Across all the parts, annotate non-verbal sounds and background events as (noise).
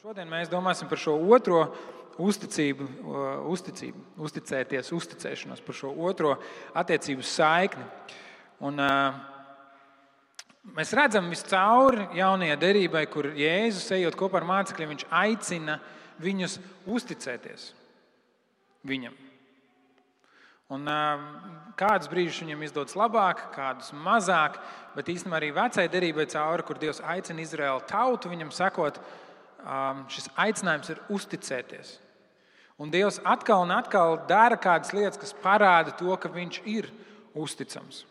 Šodien mēs domāsim par šo otro uzticību, uzticību uzticēties, uzticēšanos, par šo otro attiecību saikni. Un, mēs redzam viscauri jaunajai derībai, kur Jēzus ejot kopā ar mācekļiem, viņš aicina viņus uzticēties viņam. Un, kādus brīžus viņam izdodas labāk, kādus mazāk, bet īstenībā arī vecai derībai cauri, kur Dievs aicina Izraēlu tautu viņam sekot, šis aicinājums ir uzticēties. Un Dievs atkal un atkal dara kādas lietas, kas parāda to, ka viņš ir uzticams.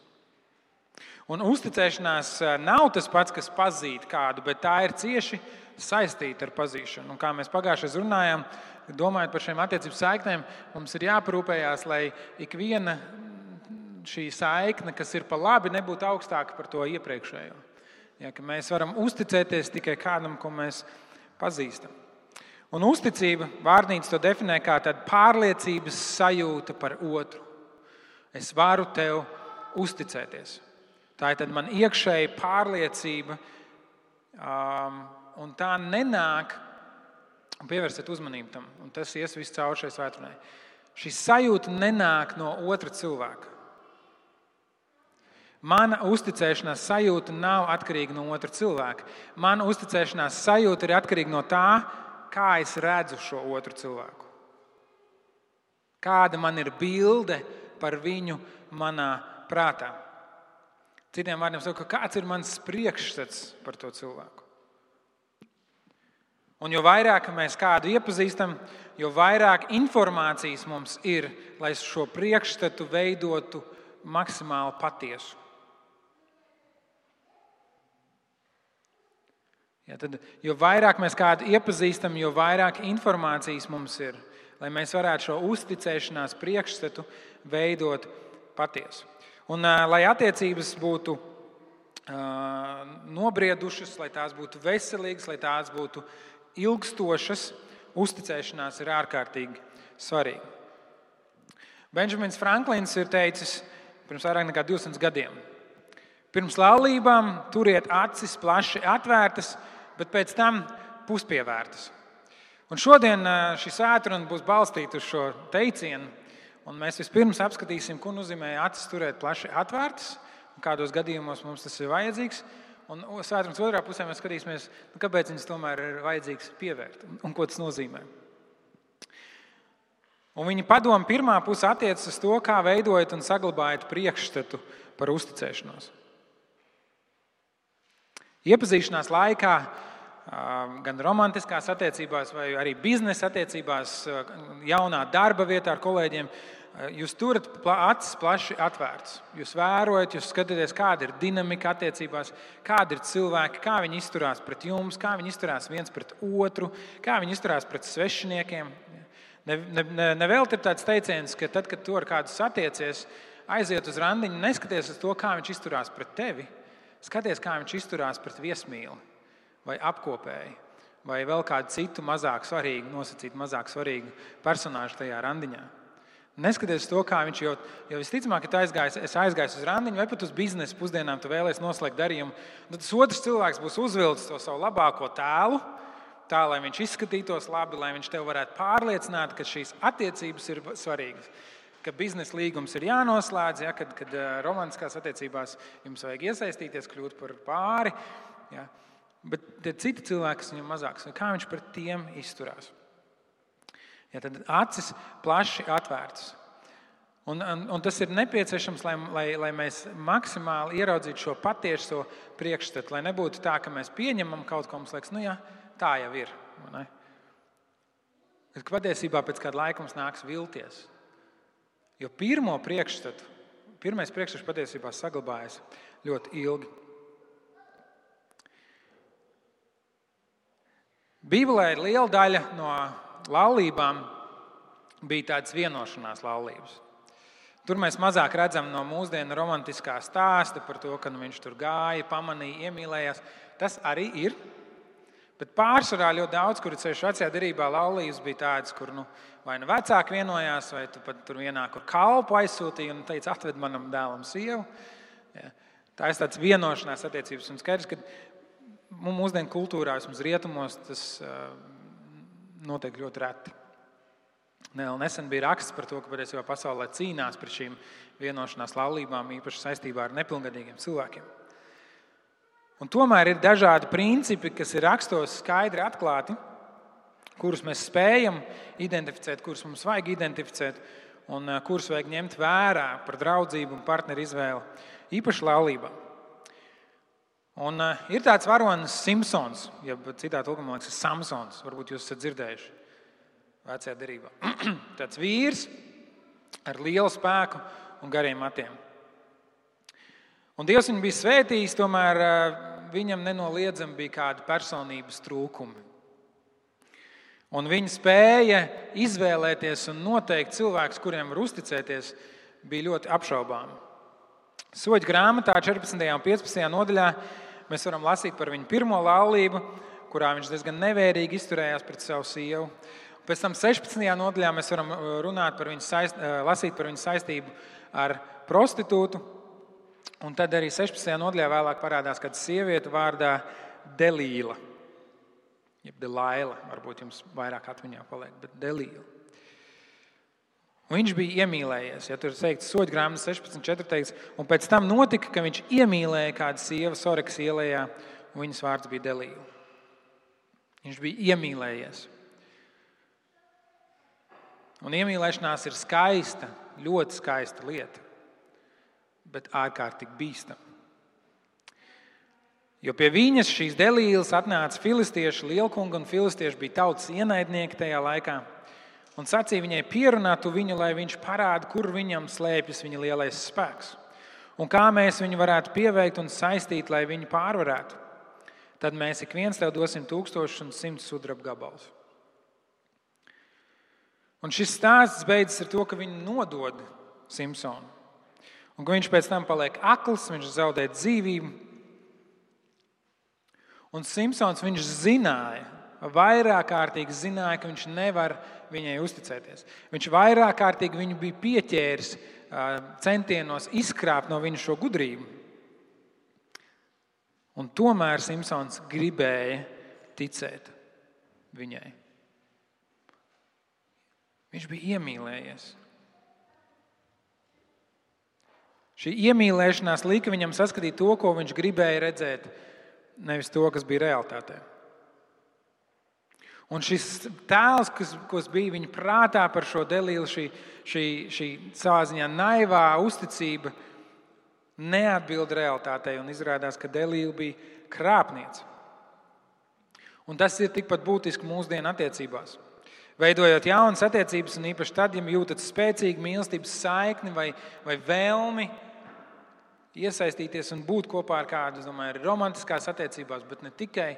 Un uzticēšanās nav tas pats, kas pazīt kādu, bet tā ir cieši saistīta ar pazīšanu. Un kā mēs pagājušajā gadā runājām, domājot par šīm attiecību saiknēm, mums ir jāparūpējās, lai ik viena šī saikne, kas ir pa labi, nebūtu augstāka par to iepriekšējo. Ja, mēs varam uzticēties tikai kādam, ko mēs pazīstam. Un uzticība, vārnīca to definē kā pārliecības sajūta par otru. Es varu tev uzticēties. Tā ir man iekšēja pārliecība, um, un tā nenāk pievērsiet uzmanību tam, un tas ies viss cauri šai svētdienai. Šī sajūta nenāk no otra cilvēka. Mana uzticēšanās sajūta nav atkarīga no otra cilvēka. Mana uzticēšanās sajūta ir atkarīga no tā, kā es redzu šo otru cilvēku. Kāda man ir bilde par viņu manā prātā. Citiem vārdiem sakot, kāds ir mans priekšstats par to cilvēku. Un jo vairāk mēs kādu iepazīstam, jo vairāk informācijas mums ir, lai šo priekšstatu veidotu maksimāli patiesu. Ja, tad, jo vairāk mēs kādu iepazīstam, jo vairāk informācijas mums ir, lai mēs varētu šo uzticēšanās priekšstatu veidot patiesu. Un, lai attiecības būtu nobriedušas, lai tās būtu veselīgas, lai tās būtu ilgstošas uzticēšanās ir ārkārtīgi svarīga. Benjamins Franklins ir teicis pirms vairāk nekā 200 gadiem: Pirms laulībām turiet acis plaši atvērtas, bet pēc tam puspievērtas. Un šodien šī svētdiena būs balstīta uz šo teicienu. Mēs vispirms apskatīsim, ko nozīmē acis turēt plaši atvērtas, kādos gadījumos mums tas ir vajadzīgs. Un svētdienas otrā pusē mēs skatīsimies, nu, kāpēc viņas tomēr ir vajadzīgs pievērt un, un ko tas nozīmē. Un viņa padoma pirmā puse attiecas uz to, kā veidojat un saglabājat priekšstatu par uzticēšanos. Iepazīšanās laikā, gan romantiskās attiecībās, vai arī biznesa attiecībās, jaunā darba vietā ar kolēģiem, jūs turat acis plaši atvērtas. Jūs vērojat, jūs skatāties, kāda ir dinamika attiecībās, kādi ir cilvēki, kā viņi izturās pret jums, kā viņi izturās viens pret otru, kā viņi izturās pret svešiniekiem. Nevēl ne, ne, ne ir tāds teiciens, ka tad, kad tu ar kādu satiecies, aiziet uz randiņu, neskaties uz to, kā viņš izturās pret tevi. Skaties, kā viņš izturās pret viesmīli vai apkopēju. Vai vēl kādu citu mazāk svarīgu, nosacītu mazāk svarīgu personāžu tajā randiņā. Neskatoties to, kā viņš jau, jau visticamāk ir aizgājis, es aizgāju uz randiņu vai pat uz biznesa pusdienām, tu vēlēsies noslēgt darījumu. Tad tas otrs cilvēks būs uzvilcis to savu labāko tēlu, tā lai viņš izskatītos labi, lai viņš tev varētu pārliecināt, ka šīs attiecības ir svarīgas. Ka biznesa līgums ir jānoslēdz, ja, kad, kad romantiskās attiecībās jums vajag iesaistīties, kļūt par pāri. Ja. Bet citi cilvēki, kas viņam mazāks, kā viņš pret tiem izturās. Ja, tad acis plaši atvērtas. Un, un, un tas ir nepieciešams, lai, lai, lai mēs maksimāli ieraudzītu šo patieso priekšstatu. Lai nebūtu tā, ka mēs pieņemam kaut ko, mums liekas, nu jā, tā jau ir. Bet patiesībā pēc kāda laika mums nāks vilties. Jo pirmo priekšstatu, pirmais priekšstats patiesībā saglabājas ļoti ilgi. Bībelē ir liela daļa no laulībām bija tādas vienošanās laulības. Tur mēs mazāk redzam no mūsdienu romantiskā stāsta par to, ka nu, viņš tur gāja, pamanīja, iemīlējās. Tas arī ir. Bet pārsvarā ļoti daudz, kur ceļš vecajā derībā laulības bija tādas, kur nu, vai nu vecāki vienojās, vai tu pat tur vienā, kur kalpu aizsūtīja un teica, atved manam dēlam sievu. Ja. Tā ir tāds vienošanās attiecības. Un skaidrs, ka mūsdienu kultūrā, vismaz rietumos, tas notiek ļoti reti. Nesen bija raksts par to, ka patiesībā pasaulē cīnās par šīm vienošanās laulībām, īpaši saistībā ar nepilngadīgiem cilvēkiem. Un tomēr ir dažādi principi, kas ir rakstos skaidri atklāti, kurus mēs spējam identificēt, kurus mums vajag identificēt un kurus vajag ņemt vērā par draudzību un partneru izvēli, īpaši laulībā. Un, uh, ir tāds varonis Simpsons, jeb citā tulkumā liekas, Samsons. Varbūt jūs esat dzirdējuši vecajā derībā. (clears throat) tāds vīrs ar lielu spēku un gariem matiem. Un Dievs viņu bija svētījis, tomēr uh, viņam nenoliedzami bija kādi personības trūkumi. Un viņa spēja izvēlēties un noteikt cilvēkus, kuriem var uzticēties, bija ļoti apšaubāma. Soļu grāmatā 14. un 15. nodaļā mēs varam lasīt par viņu pirmo laulību, kurā viņš diezgan nevērīgi izturējās pret savu sievu. Pēc tam 16. nodaļā mēs varam uh, runāt par viņu, saist, uh, lasīt par viņu saistību ar prostitūtu. Un tad arī 16. nodaļā vēlāk parādās kāda sieviete vārdā Delīla jeb Delaila, varbūt jums vairāk atmiņā paliek, bet Delīla. Un viņš bija iemīlējies. Ja tur ir teikts, soļu grāmatā 16,4 teikts, un pēc tam notika, ka viņš iemīlēja kādu sievu Soreks ielā, un viņas vārds bija Delīla. Viņš bija iemīlējies. Un iemīlēšanās ir skaista, ļoti skaista lieta, bet ārkārtīgi bīstama. Jo pie viņas šīs delīles atnāca filistieši, lielkunga un filistieši bija tautas ienaidnieki tajā laikā. Un sacīja viņai, pierunātu viņu, lai viņš parāda, kur viņam slēpjas viņa lielais spēks. Un kā mēs viņu varētu pieveikt un saistīt, lai viņu pārvarētu. Tad mēs ik viens tev dosim tūkstošus un simtus sudraba gabalus. Un šis stāsts beidzas ar to, ka viņi nodod Simpsonu. Un ka viņš pēc tam paliek akls, viņš zaudē dzīvību. Un Simpsons viņš zināja, vairāk kārtīgi zināja, ka viņš nevar viņai uzticēties. Viņš vairāk kārtīgi viņu bija pieķēris centienos izkrāpt no viņa šo gudrību. Un tomēr Simpsons gribēja ticēt viņai. Viņš bija iemīlējies. Šī iemīlēšanās lika viņam saskatīt to, ko viņš gribēja redzēt nevis to, kas bija realitātē. Un šis tēls, kas, kas bija viņa prātā par šo delīlu, šī, šī, šī savā ziņā naivā uzticība, neatbild realitātei. Izrādās, ka delīla bija krāpniece. Un tas ir tikpat būtiski mūsdienu attiecībās. Veidojot jaunas attiecības, un īpaši tad, ja jūtat spēcīgu mīlestības saikni vai, vai vēlmi iesaistīties un būt kopā ar kādu, domāju, arī romantiskās attiecībās, bet ne tikai.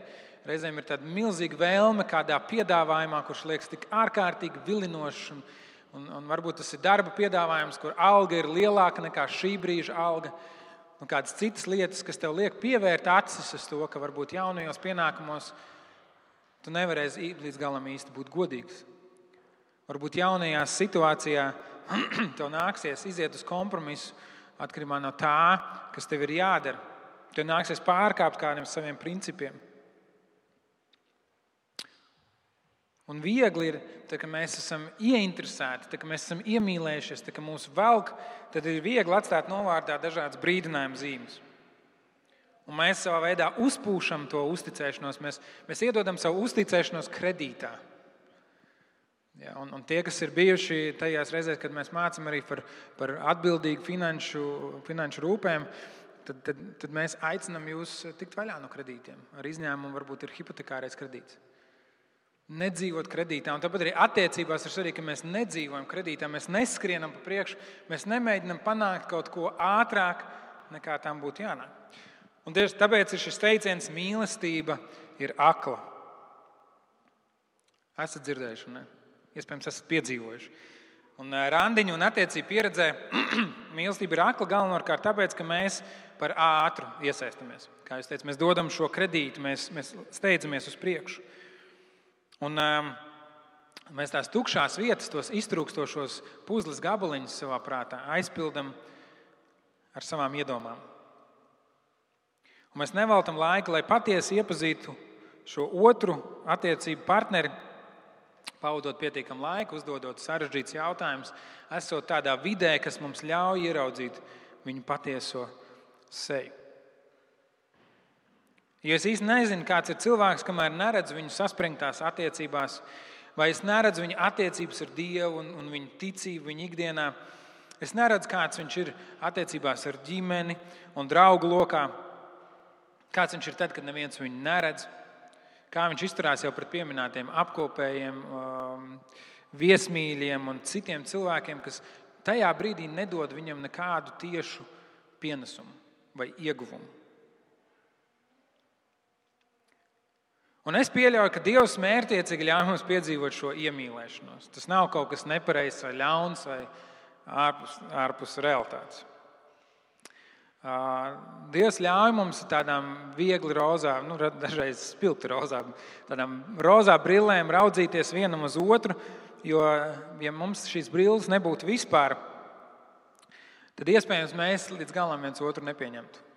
Reizēm ir tāda milzīga vēlme kādā piedāvājumā, kurš liekas tik ārkārtīgi vilinošs. Un, un, un varbūt tas ir darba piedāvājums, kur alga ir lielāka nekā šī brīža alga. Un kādas citas lietas, kas tev liek pievērt acis uz to, ka varbūt jaunajos pienākumos tu nevarēsi līdz galam īsti būt godīgs. Varbūt jaunajā situācijā (clears throat) tev nāksies iziet uz kompromisu atkarībā no tā, kas tev ir jādara. Tev nāksies pārkāpt kādiem saviem principiem. Un viegli ir, tā, ka mēs esam ieinteresēti, tā, ka mēs esam iemīlējušies, tā, ka mūsu velk, tad ir viegli atstāt novārtā dažādas brīdinājuma zīmes. Un mēs savā veidā uzpūšam to uzticēšanos, mēs, mēs iedodam savu uzticēšanos kredītā. Ja, un, un tie, kas ir bijuši tajās reizēs, kad mēs mācām arī par, par atbildīgu finanšu, finanšu rūpēm, tad, tad, tad mēs aicinām jūs tikt vaļā no kredītiem. Ar izņēmumu varbūt ir hipotekārais kredīts. Nedzīvot kredītā, un tāpat arī attiecībās ir svarīgi, ka mēs nedzīvojam kredītā, mēs neskrienam pa priekšu, mēs nemēģinām panākt kaut ko ātrāk, nekā tam būtu jānāk. Un tieši tāpēc ir šis teiciens, mīlestība ir akla. Esat dzirdējuši? Ne? Iespējams, esat piedzīvojuši. Un randiņu un attiecību pieredzē (clears throat) mīlestība ir akla galvenokārt tāpēc, ka mēs par ātru iesaistamies. Kā jūs teicat, mēs dodam šo kredītu, mēs, mēs steidzamies uz priekšu. Un, um, mēs tās tukšās vietas, tos iztrūkstošos puzles gabaliņus savā prātā aizpildām ar savām iedomām. Un mēs neveltam laiku, lai patiesi iepazītu šo otru attiecību partneri pavadot pietiekamu laiku, uzdodot sarežģītus jautājumus, esot tādā vidē, kas mums ļauj ieraudzīt viņu patieso seju. Jo es īsti nezinu, kāds ir cilvēks, kamēr neredzu viņu saspringtās attiecībās, vai es neredzu viņa attiecības ar Dievu un, un viņa ticību viņa ikdienā. Es neredzu, kāds viņš ir attiecībās ar ģimeni un draugu lokā, kāds viņš ir tad, kad neviens viņu neredz kā viņš izturās jau pret pieminētiem apkopējiem, um, viesmīļiem un citiem cilvēkiem, kas tajā brīdī nedod viņam nekādu tiešu pienesumu vai ieguvumu. Un es pieļauju, ka Dievs mērķiecīgi ļauj mums piedzīvot šo iemīlēšanos. Tas nav kaut kas nepareizs vai ļauns vai ārpus, ārpus realitātes. Dievs ļauj mums tādām viegli rozām, nu, dažreiz spilgti rozām, tādām rozā brillēm raudzīties vienam uz otru. Jo, ja mums šīs brilles nebūtu vispār, tad iespējams mēs līdz galam viens otru nepieņemtu.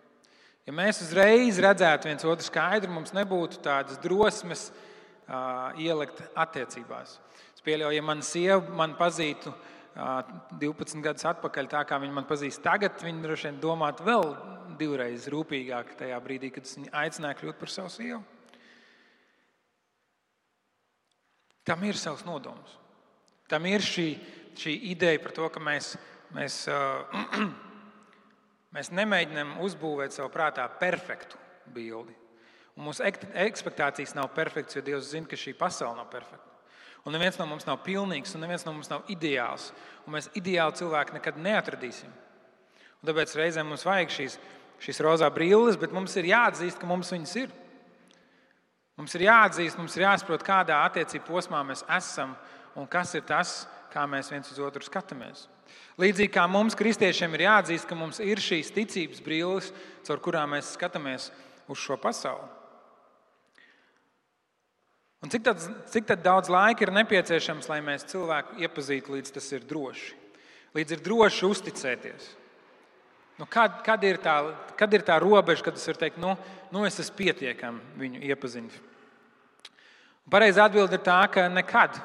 Ja mēs uzreiz redzētu viens otru skaidri, mums nebūtu tādas drosmes uh, ielikt attiecībās. Es pieļauju, ja mana sieva man pazītu, uh, 12 gadus atpakaļ, tā kā viņi man pazīst tagad, viņi droši vien domātu vēl divreiz rūpīgāk tajā brīdī, kad es viņu aicināju kļūt par savu sievu. Tam ir savs nodoms. Tam ir šī, šī ideja par to, ka mēs, mēs, uh, (clears throat) mēs nemēģinām uzbūvēt savā prātā perfektu bildi. Un mūsu ekspektācijas nav perfektas, jo Dievs zina, ka šī pasaule nav perfekta. Un neviens no mums nav pilnīgs, un neviens no mums nav ideāls. Un mēs ideāli cilvēku nekad neatradīsim. Un tāpēc reizēm mums vajag šīs, šīs rozā brilles, bet mums ir jāatzīst, ka mums viņas ir. Mums ir jāatzīst, mums ir jāsaprot, kādā attiecību posmā mēs esam un kas ir tas, kā mēs viens uz otru skatāmies. Līdzīgi kā mums, kristiešiem, ir jāatzīst, ka mums ir šīs ticības brilles, caur kurām mēs skatāmies uz šo pasauli. Un cik, tad, cik tad daudz laika ir nepieciešams, lai mēs cilvēku iepazītu, līdz tas ir droši? Līdz ir droši uzticēties. Nu, kad, kad, ir tā, kad ir tā robeža, kad es varu teikt, nu, nu es esmu pietiekami viņu iepazīt? Pareizā atbilde ir tā, ka nekad.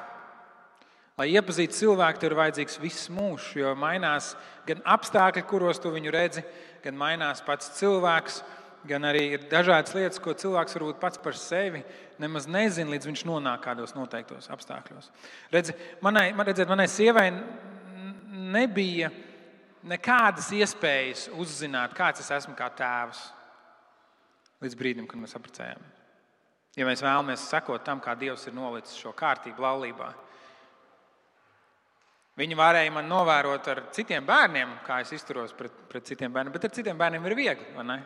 Lai iepazītu cilvēku, tur ir vajadzīgs viss mūžs, jo mainās gan apstākļi, kuros tu viņu redzi, gan mainās pats cilvēks gan arī ir dažādas lietas, ko cilvēks varbūt pats par sevi nemaz nezina, līdz viņš nonāk kādos noteiktos apstākļos. Redzi, manai, man, redziet, manai sievai nebija nekādas iespējas uzzināt, kāds es esmu kā tēvs, līdz brīdim, kad mēs apprecējāmies. Ja mēs vēlamies sekot tam, kā Dievs ir nolicis šo kārtību laulībā, Viņi varēja man novērot ar citiem bērniem, kā es izturos pret, pret citiem bērniem, bet ar citiem bērniem ir viegli.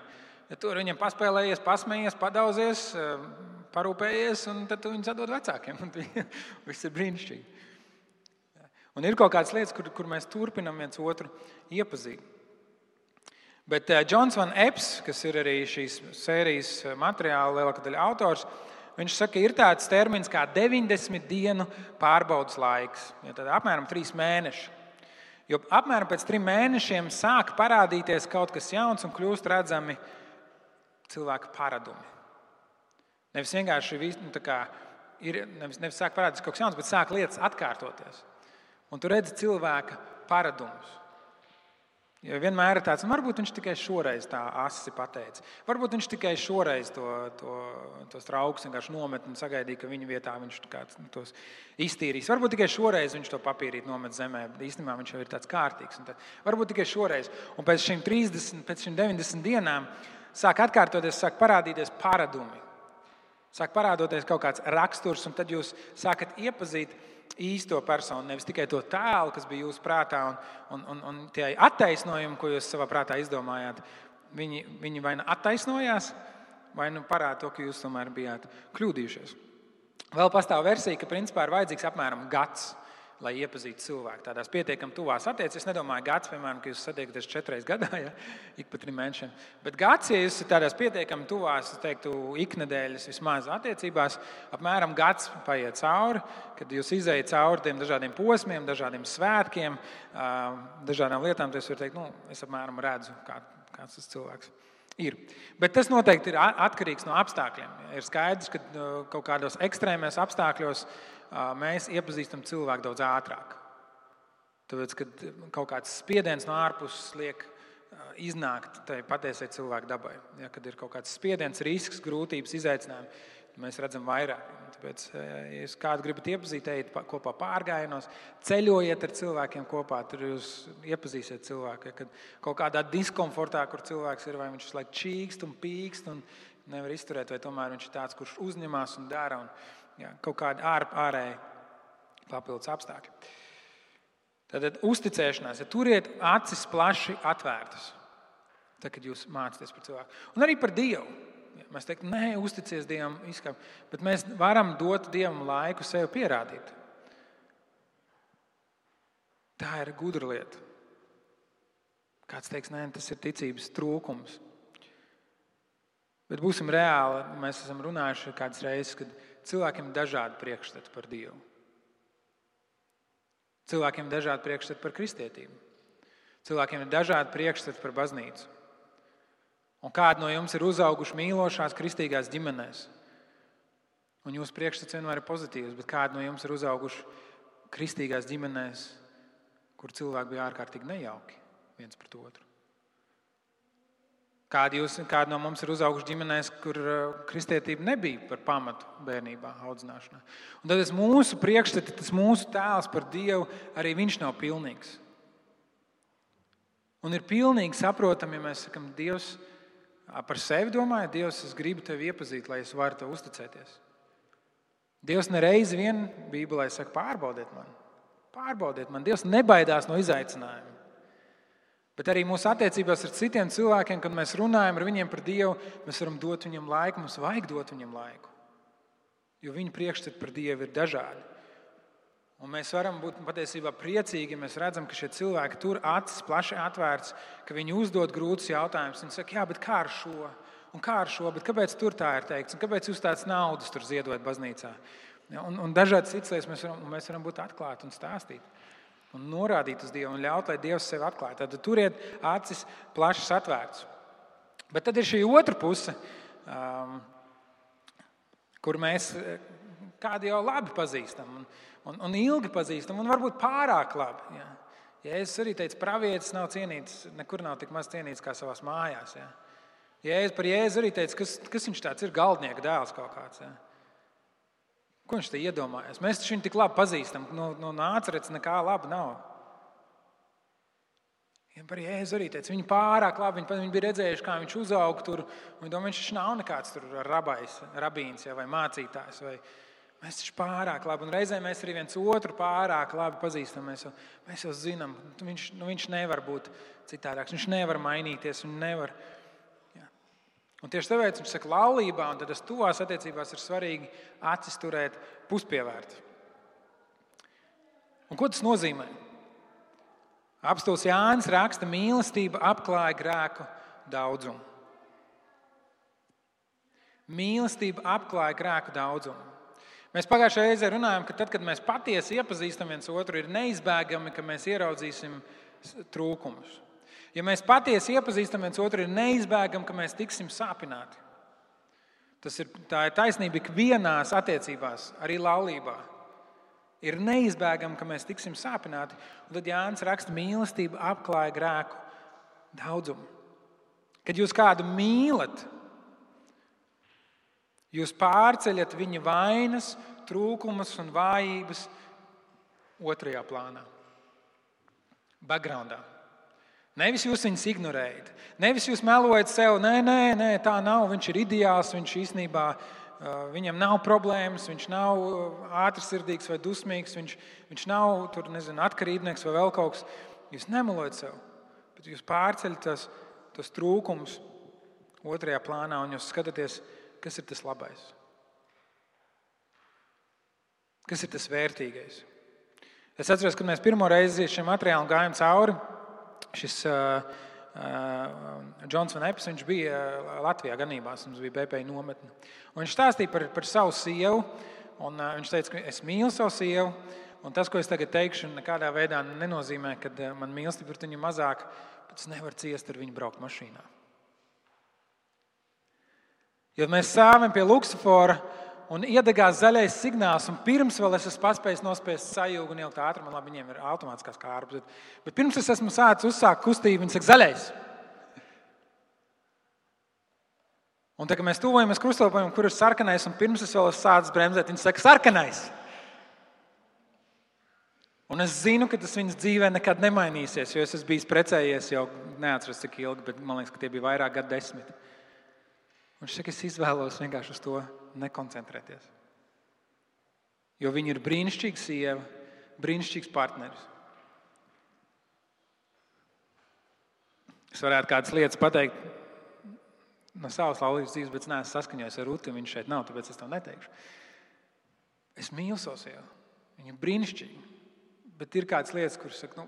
Ja tur viņam paspēlējies, pasmējies, padauzies, eh, parūpējies, un tad viņi sadod vecākiem. (laughs) Viss ir brīnišķīgi. Un ir kaut kādas lietas, kur, kur mēs turpinām viens otru iepazīt. Bet Džons uh, Van Eps, kas ir arī šīs sērijas eh, materiāla lielākā daļa autors, viņš saka, ka ir tāds termins kā 90 dienu pārbaudas laiks. Ja tad apmēram 3 mēneši. Jo apmēram pēc trim mēnešiem sāk parādīties kaut kas jauns un kļūst redzami cilvēka paradumi. Nevis vienkārši nu, ir, nevis, nevis sāk parādīties kaut kas jauns, bet sāk lietas atkārtoties. Un tu redzi cilvēka paradumus. Jo vienmēr ir tāds, nu, varbūt viņš tikai šoreiz tā asi pateica. Varbūt viņš tikai šoreiz to, to, tos trauks vienkārši nomet un sagaidīja, ka viņa vietā viņš nu, tos iztīrīs. Varbūt tikai šoreiz viņš to papīrīt nomet zemē, bet īstenībā viņš jau ir tāds kārtīgs. Tad, varbūt tikai šoreiz. Un pēc šīm 30, pēc šīm 90 dienām sāk atkārtoties, sāk parādīties paradumi. Sāk parādīties kaut kāds raksturs, un tad jūs sākat iepazīt īsto personu, nevis tikai to tēlu, kas bija jūsu prātā, un, un, un, un tie attaisnojumi, ko jūs savā prātā izdomājāt. Viņi, viņi vai nu attaisnojās, vai nu parāda to, ka jūs tomēr bijāt kļūdījušies. Vēl pastāv versija, ka principā ir vajadzīgs apmēram gads lai iepazītu cilvēku. Tādās pietiekami tuvās attiecībās. Es nedomāju, gads, piemēram, ka jūs satiekaties četras gadā, ja ik pa trim mēnešiem. Bet gads, ja jūs esat tādās pietiekami tuvās, teiktu, iknedēļas vismaz attiecībās, apmēram gads paiet cauri, kad jūs izējat cauri tiem dažādiem posmiem, dažādiem svētkiem, dažādām lietām. Tad es varu teikt, nu, es apmēram redzu, kā, kāds tas cilvēks Ir. Bet tas noteikti ir atkarīgs no apstākļiem. Ir skaidrs, ka kaut kādos ekstrēmos apstākļos mēs iepazīstam cilvēku daudz ātrāk. Tāpēc, kad kaut kāds spiediens no ārpuses liek iznākt tai patiesai cilvēku dabai, ja, kad ir kaut kāds spiediens, risks, grūtības, izaicinājumi, mēs redzam vairāk. Tāpēc, ja jūs kādu gribat iepazīt, ejiet kopā pārgājienos, ceļojiet ar cilvēkiem kopā. Tur jūs iepazīsiet cilvēku. Ja, kad kaut kādā diskomfortā, kur cilvēks ir, vai viņš ir čīkst un pīkst un nevar izturēt, vai tomēr viņš ir tāds, kurš uzņemas un dara un, ja, kaut kādi ār, ārēji papildus apstākļi. Tad uzticēšanās, ja turiet acis plaši atvērtas, tad, kad jūs mācāties par cilvēku. Un arī par Dievu. Mēs teiktu, nē, uzticies Dievam, izskam, bet mēs varam dot Dievam laiku sev pierādīt. Tā ir gudra lieta. Kāds teiks, nē, tas ir ticības trūkums. Bet būsim reāli. Mēs esam runājuši kādas reizes, kad cilvēkiem ir dažādi priekšstati par Dievu. Cilvēkiem ir dažādi priekšstati par kristietību. Cilvēkiem ir dažādi priekšstati par baznīcu. Un kādi no jums ir uzauguši mīlošās kristīgās ģimenēs? Un jūsu priekšstats vienmēr ir pozitīvs, bet kādi no jums ir uzauguši kristīgās ģimenēs, kur cilvēki bija ārkārtīgi nejauki viens pret otru? Kādi, jūs, kādi no mums ir uzauguši ģimenēs, kur uh, kristietība nebija par pamatu bērnībā, audzināšanā? Un tad mūsu priekšstats, tas mūsu tēls par Dievu, arī viņš nav pilnīgs. Un ir pilnīgi saprotami, ja mēs sakām, Dievs Par sevi domāju, Dievs, es gribu tevi iepazīt, lai es varu tev uzticēties. Dievs nereiz vien Bībelē saka, pārbaudiet mani. Pārbaudiet mani. Dievs nebaidās no izaicinājuma. Bet arī mūsu attiecībās ar citiem cilvēkiem, kad mēs runājam ar viņiem par Dievu, mēs varam dot viņam laiku, mums vajag dot viņam laiku. Jo viņu priekšstati par Dievu ir dažādi. Un mēs varam būt patiesībā priecīgi, ja mēs redzam, ka šie cilvēki tur acis plaši atvērts, ka viņi uzdod grūtus jautājumus. Viņi saka, jā, bet kā ar šo? Un kā ar šo? Bet kāpēc tur tā ir teikts? Un kāpēc jūs tādas naudas tur ziedojat baznīcā? Un, un dažādas citas lietas mēs varam, mēs varam būt atklāti un stāstīt. Un norādīt uz Dievu un ļaut, lai Dievs sevi atklāj. Tad turiet acis plašas atvērtas. Bet tad ir šī otra puse, um, kur mēs kādi jau labi pazīstam. Un, un, un ilgi pazīstam, un varbūt pārāk labi. Ja. Jēzus arī teica, pravietis nav cienīts, nekur nav tik maz cienīts kā savā mājās. Ja. Jēzus par Jēzu arī teica, kas, kas viņš tāds ir, galdnieka dēls kaut kāds. Ja. Ko viņš te iedomājas? Mēs viņu tik labi pazīstam, no, no nācerets nekā laba nav. Ja par Jēzu arī teica, viņi pārāk labi, viņi, viņi bija redzējuši, kā viņš uzauga tur. Viņi domā, viņš nav nekāds rabais, rabīns ja, vai mācītājs. Vai, Mēs taču pārāk labi, un reizē mēs arī viens otru pārāk labi pazīstam. Mēs jau, mēs jau zinām, viņš, nu, viņš nevar būt citādāks, viņš nevar mainīties. Nevar, jā. Un tieši tāpēc viņš saka, laulībā, un tas tuvās attiecībās ir svarīgi acis turēt puspievērti. Un ko tas nozīmē? Apstults Jānis raksta, mīlestība apklāja grēku daudzumu. Mīlestība apklāja grēku daudzumu. Mēs pagājušajā reizē runājām, ka tad, kad mēs patiesi iepazīstam viens otru, ir neizbēgami, ka mēs ieraudzīsim trūkumus. Ja mēs patiesi iepazīstam viens otru, ir neizbēgami, ka mēs tiksim sāpināti. Tas ir, tā ir taisnība ikvienās attiecībās, arī laulībā. Ir neizbēgami, ka mēs tiksim sāpināti. Un tad Jānis raksta, ka mīlestība apklāja grēku daudzumu. Kad jūs kādu mīlat, Jūs pārceļat viņa vainas, trūkumus un vājības otrajā plānā, backgroundā. Nevis jūs viņus ignorējat, nevis jūs melojat sev, nē, nē, nē, tā nav. Viņš ir ideāls, viņš īstenībā viņam nav problēmas, viņš nav ātrsirdīgs vai dusmīgs, viņš, viņš nav tur, nezinu, atkarībnieks vai vēl kaut kas. Jūs nemelojat sev, bet jūs pārceļat tos, tos trūkumus otrajā plānā un jūs skatāties, kas ir tas labais? Kas ir tas vērtīgais? Es atceros, kad mēs pirmo reizi šim materiālam gājām cauri. Šis uh, uh, Džons Van Epps bija Latvijā ganībās, mums bija BP nometne. Un viņš stāstīja par, par savu sievu. Un, uh, viņš teica, ka es mīlu savu sievu. Un tas, ko es tagad teikšu, nekādā veidā nenozīmē, ka man mīlestība ir viņa mazāka, bet es nevaru ciest ar viņu braukt mašīnā. Jo mēs stāvam pie Luksafora un iedegās zaļais signāls, un pirms vēl es esmu paspējis nospiest sajūgu un ielikt ātrumā, labi, viņiem ir automātiskās kārbas, bet, bet pirms es esmu sācis uzsākt kustību, viņi saka, zaļais. Un tā kā mēs tuvojamies krustojumam, kur ir sarkanais, un pirms es vēl esmu sācis bremzēt, viņi saka, sarkanais. Un es zinu, ka tas viņas dzīvē nekad nemainīsies, jo es esmu bijis precējies jau neatceros cik ilgi, bet man liekas, ka tie bija vairāk gadu desmiti. Un šeit es izvēlos vienkārši uz to nekoncentrēties. Jo viņa ir brīnišķīga sieva, brīnišķīgs partneris. Es varētu kādas lietas pateikt no savas laulības dzīves, bet es neesmu saskaņojis ar Rūtu. Viņš šeit nav, tāpēc es to neteikšu. Es mīlu savu sievu. Viņa ir brīnišķīga. Bet ir kādas lietas, kuras saka, nu,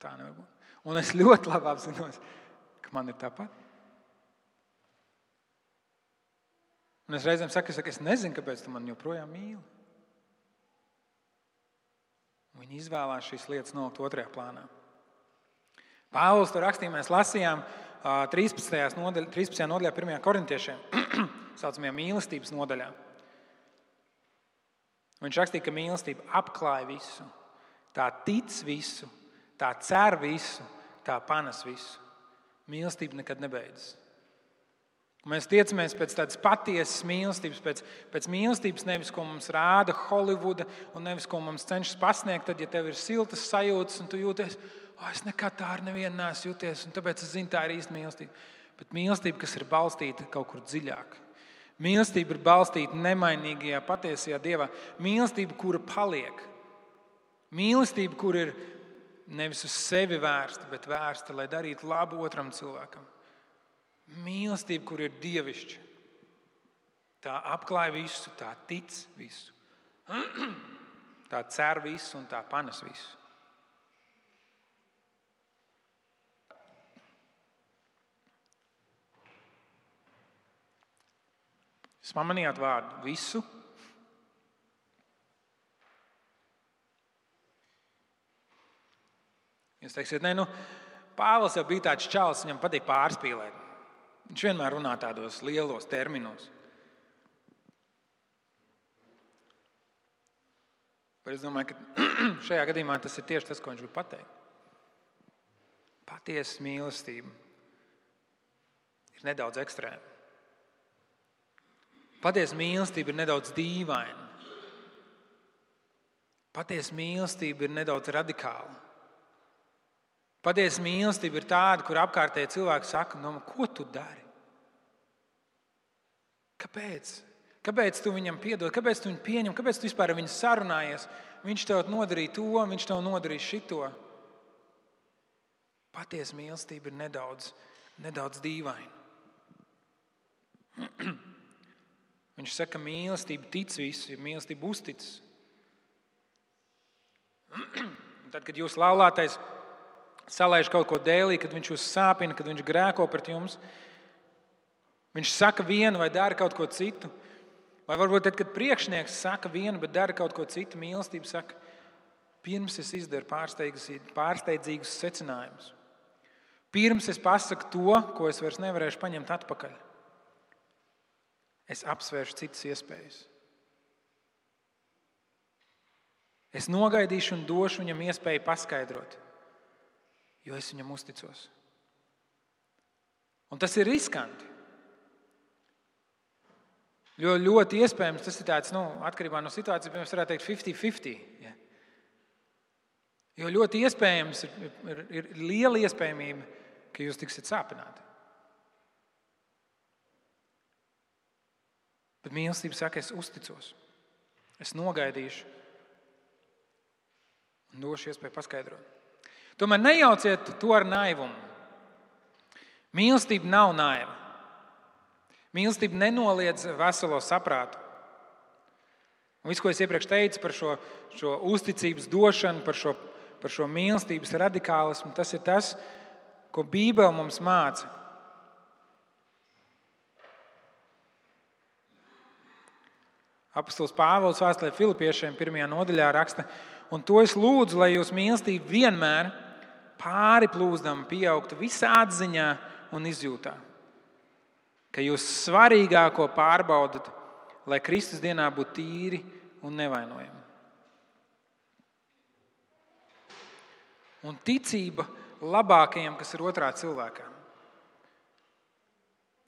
tā nevar būt. Un es ļoti labi apzinos, ka man ir tāpat. Un es reizēm saku, es, saku, es nezinu, kāpēc tu man joprojām mīli. Viņi izvēlējās šīs lietas nolikt otrajā plānā. Pāvils to rakstīja, mēs lasījām 13. nodaļā, 13. nodaļā 1. korintiešiem, tā (clears throat) saucamajā mīlestības nodaļā. Viņš rakstīja, ka mīlestība apklāj visu, tā tic visu, tā cer visu, tā panes visu. Mīlestība nekad nebeidzas. Mēs tiecamies pēc tādas patiesas mīlestības, pēc, pēc mīlestības, nevis ko mums rāda Holivuda, un nevis ko mums cenšas pasniegt. Tad, ja tev ir siltas sajūtas, un tu jūties, oh, es nekad tā ar nevienu neesmu jūties, un tāpēc es zinu, tā ir īsta mīlestība. Bet mīlestība, kas ir balstīta kaut kur dziļāk. Mīlestība ir balstīta nemainīgajā, patiesajā dievā. Mīlestība, kura paliek. Mīlestība, kur ir nevis uz sevi vērsta, bet vērsta, lai darītu labu otram cilvēkam. Mīlestība, kur ir dievišķa, tā apklāj visu, tā tic visu. (clears throat) Tā cer visu un tā panes visu. Jūs pamanījāt vārdu visu? Jūs teiksiet, nē, nu, Pāvils jau bija tāds čels, viņam patīk pārspīlēt. Viņš vienmēr runā tādos lielos terminos. Bet es domāju, ka (clears throat) šajā gadījumā tas ir tieši tas, ko viņš grib pateikt. Patiesa mīlestība ir nedaudz ekstrēma. Patiesa mīlestība ir nedaudz dīvaina. Patiesa mīlestība ir nedaudz radikāla. Patiesa mīlestība ir tāda, kur apkārtēji cilvēki saka, no, nu, ko tu dari? Kāpēc? Kāpēc tu viņam piedod, kāpēc tu viņu pieņem, kāpēc tu vispār ar viņu sarunājies? Viņš tev nodarīja to, viņš tev nodarīja šito. Patiesa mīlestība ir nedaudz, nedaudz dīvaina. (clears throat) Viņš saka, ka mīlestība tic visu, ja mīlestība uzticas. (clears throat) Tad, kad jūs laulātais salaiž kaut ko dēlī, kad viņš jūs sāpina, kad viņš grēko pret jums. Viņš saka vienu vai dara kaut ko citu. Vai varbūt tad, kad priekšnieks saka vienu, bet dara kaut ko citu, mīlestība saka, pirms es izdaru pārsteidzīgus secinājumus. Pirms es pasaku to, ko es vairs nevarēšu paņemt atpakaļ. Es apsvēršu citas iespējas. Es nogaidīšu un došu viņam iespēju paskaidrot jo es viņam uzticos. Un tas ir riskanti. Jo ļoti iespējams tas ir tāds, nu, atkarībā no situācijas, mēs varētu teikt, 50-50. Ja. Jo ļoti iespējams ir, ir, ir liela iespējamība, ka jūs tiksiet sāpināti. Bet mīlestība saka, es uzticos, es nogaidīšu un došu iespēju paskaidrot. Tomēr nejauciet to ar naivumu. Mīlestība nav naiva. Mīlestība nenoliedz veselo saprātu. Un viss, ko es iepriekš teicu par šo, šo uzticības došanu, par šo, par šo mīlestības radikālismu, tas ir tas, ko Bībele mums māca. Apostols Pāvils vēstulē Filipiešiem pirmajā nodaļā raksta, un to es lūdzu, lai jūs mīlestība vienmēr ir pāri plūzdam, pieaugtu visā atziņā un izjūtā. ka jūs svarīgāko pārbaudat, lai Kristus dienā būtu tīri un nevainojami. Un ticība labākajam, kas ir otrā cilvēkā.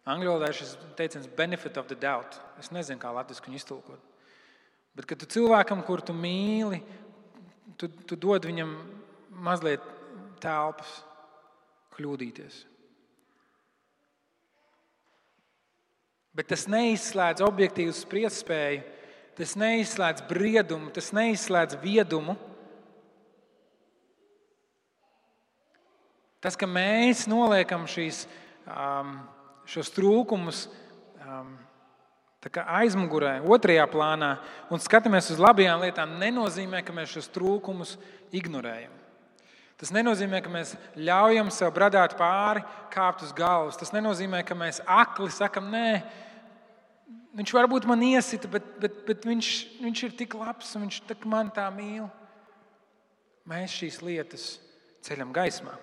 Angļu valodā šis teiciens benefit of the doubt. Es nezinu, kā latviešu viņu iztulkot. Bet, kad tu cilvēkam, kur tu mīli, tu, tu dod viņam mazliet telpas kļūdīties. Bet tas neizslēdz objektīvu spriedzspēju, tas neizslēdz briedumu, tas neizslēdz viedumu. Tas, ka mēs noliekam šīs, um, šos trūkumus um, aizmugurē, otrajā plānā un skatāmies uz labajām lietām, nenozīmē, ka mēs šos trūkumus ignorējam. Tas nenozīmē, ka mēs ļaujam sev bradāt pāri, kāpt uz galvas. Tas nenozīmē, ka mēs akli sakam, nē, viņš varbūt man iesita, bet, bet, bet viņš, viņš ir tik labs un viņš man tā mīl. Mēs šīs lietas ceļam gaismā.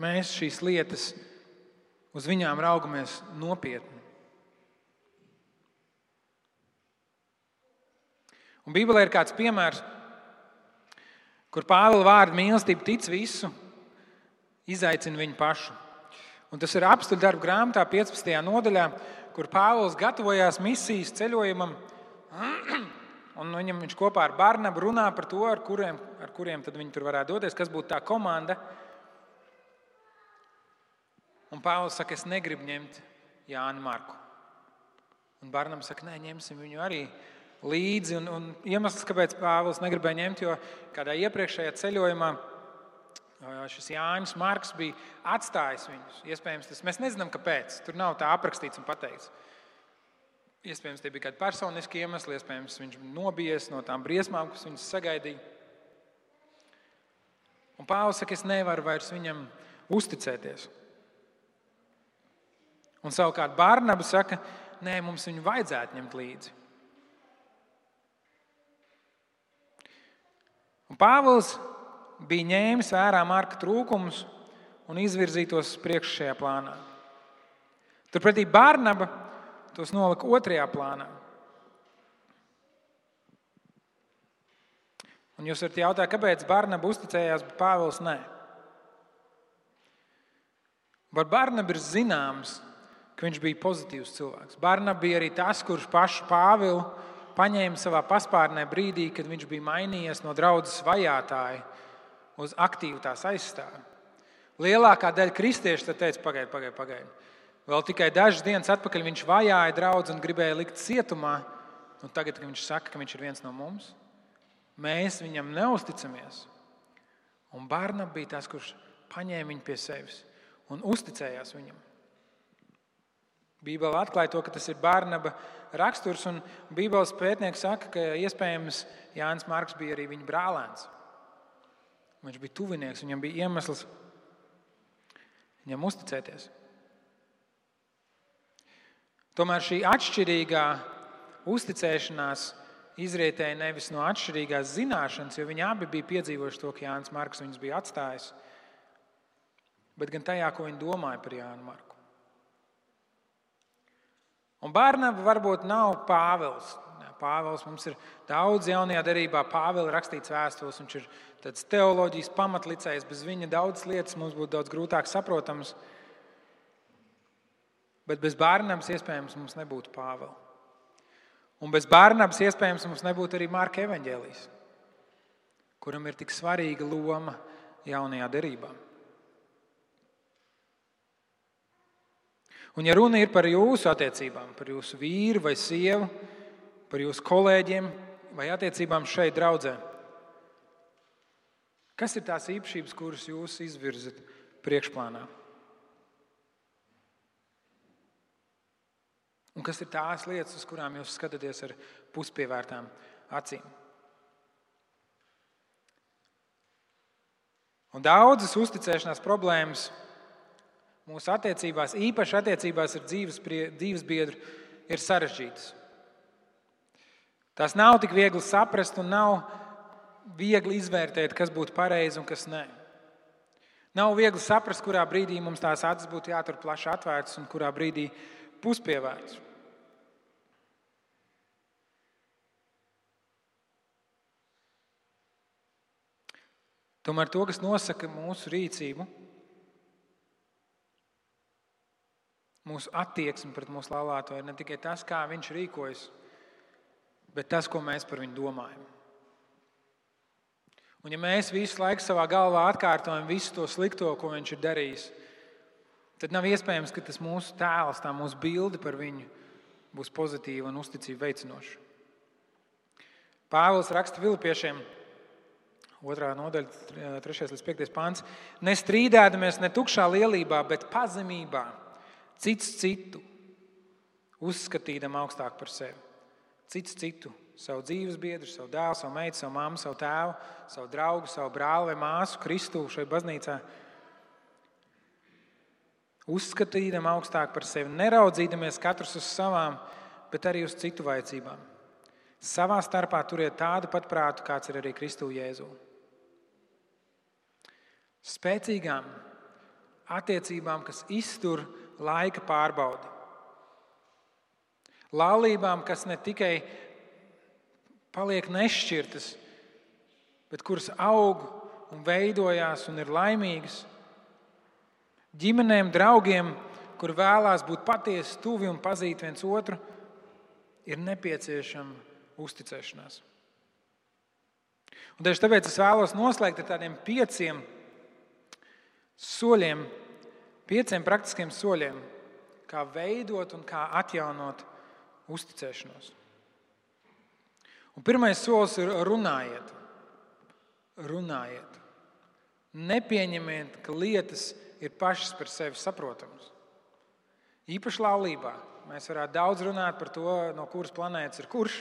Mēs šīs lietas uz viņām raugamies nopietni. Un Bībelē ir kāds piemērs, kur Pāvila vārdu mīlestība tic visu, izaicina viņu pašu. Un tas ir apstuļu darbu grāmatā, 15. nodaļā, kur Pāvils gatavojās misijas ceļojumam. (clears throat) Un viņam viņš kopā ar Barnabu runā par to, ar kuriem, ar kuriem viņi tur varētu doties, kas būtu tā komanda. Un Pāvils saka, es negribu ņemt Jānu Marku. Un Barnabas saka, nē, ņemsim viņu arī līdzi. Un, un iemesls, kāpēc Pāvils negribēja ņemt, jo kādā iepriekšējā ceļojumā šis Jānis Marks bija atstājis viņus. Iespējams, tas mēs nezinām, kāpēc. Tur nav tā aprakstīts un pateikts. Iespējams, tie bija kādi personiski iemesli, iespējams, viņš nobijies no tām briesmām, kas viņus sagaidīja. Un Pāvils saka, es nevaru vairs viņam uzticēties. Un savukārt Bārnaba saka, nē, mums viņu vajadzētu ņemt līdzi. Un Pāvils bija ņēmis vērā marka trūkumus un izvirzītos priekš šajā plānā. Turpretī Bārnaba tos nolika otrajā plānā. Un jūs varat jautāt, kāpēc Barnaba uzticējās, bet Pāvils nē. Par Barnabu ir zināms, ka viņš bija pozitīvs cilvēks. Barnaba bija arī tas, kurš pašu Pāvilu paņēma savā paspārnē brīdī, kad viņš bija mainījies no draudzes vajātāja uz aktīvu tās aizstāvi. Lielākā daļa kristiešu teica, pagaidi, pagaidi, pagaidi. Vēl tikai dažas dienas atpakaļ viņš vajāja draugu un gribēja likt cietumā. Un tagad, kad viņš saka, ka viņš ir viens no mums, mēs viņam neusticamies. Un Bārna bija tas, kurš paņēma viņu pie sevis un uzticējās viņam. Bībelē atklāja to, ka tas ir Bārnaba raksturs. Bībeles pētnieks saka, ka iespējams Jānis Marks bija arī viņa brālēns. Viņš bija tuvinieks, viņam bija iemesls viņam uzticēties. Tomēr šī atšķirīgā uzticēšanās izrietēja nevis no atšķirīgās zināšanas, jo viņi abi bija piedzīvojuši to, ka Jānis Marks viņus bija atstājis, bet gan tajā, ko viņi domāja par Jānu Marku. Un Bārnaba varbūt nav Pāvils. Pāvils mums ir daudz jaunajā darbā. Pāvils ir rakstīts vēstules, viņš ir tāds teoloģijas pamatlicējs. Bez viņa daudz lietas mums būtu daudz grūtāk saprotamas. Bet bez Bārnabas iespējams mums nebūtu Pāvila. Un bez Bārnabas iespējams mums nebūtu arī Marka Evanģēlijas, kuram ir tik svarīga loma jaunajā darbā. Un, ja runa ir par jūsu attiecībām, par jūsu vīru vai sievu, par jūsu kolēģiem vai attiecībām šeit, draudzē, kas ir tās īpašības, kuras jūs izvirzat priekšplānā? Un kas ir tās lietas, uz kurām jūs skatāties ar puspievērtām acīm? Un daudzas uzticēšanās problēmas mūsu attiecībās, īpaši attiecībās ar dzīves, dzīves biedru, ir sarežģītas. Tās nav tik viegli saprast un nav viegli izvērtēt, kas būtu pareizi un kas nē. Nav viegli saprast, kurā brīdī mums tās acis būtu jātur plaši atvērtas un kurā brīdī puspievērtas. Tomēr to, kas nosaka mūsu rīcību, mūsu attieksmi pret mūsu laulāto, ir ne tikai tas, kā viņš rīkojas, bet tas, ko mēs par viņu domājam. Un ja mēs visu laiku savā galvā atkārtojam visu to slikto, ko viņš ir darījis, tad nav iespējams, ka tas mūsu tēls, tā mūsu bilde par viņu būs pozitīva un uzticība veicinoša. Pāvils raksta Filipiešiem, 2. nodaļa, 3. līdz 5. pāns. Nestrīdēdamies ne tukšā lielībā, bet pazemībā, cits citu uzskatīdam augstāk par sevi. Cits citu, savu dzīves biedru, savu dēlu, savu meitu, savu mammu, savu tēvu, savu draugu, savu brāli vai māsu, Kristu šai baznīcā. Uzskatīdam augstāk par sevi, neraudzīdamies katrs uz savām, bet arī uz citu vajadzībām. Savā starpā turiet tādu pat prātu, kāds ir arī Kristu Jēzu spēcīgām attiecībām, kas iztur laika pārbaudi. Laulībām, kas ne tikai paliek nešķirtas, bet kuras aug un veidojās un ir laimīgas. Ģimenēm, draugiem, kur vēlās būt patiesi tuvi un pazīt viens otru, ir nepieciešama uzticēšanās. Un tieši tāpēc es vēlos noslēgt ar tādiem pieciem soļiem, pieciem praktiskiem soļiem, kā veidot un kā atjaunot uzticēšanos. Un pirmais solis ir runājiet. Runājiet. Nepieņemiet, ka lietas ir pašas par sevi saprotamas. Īpaši laulībā mēs varētu daudz runāt par to, no kuras planētas ir kurš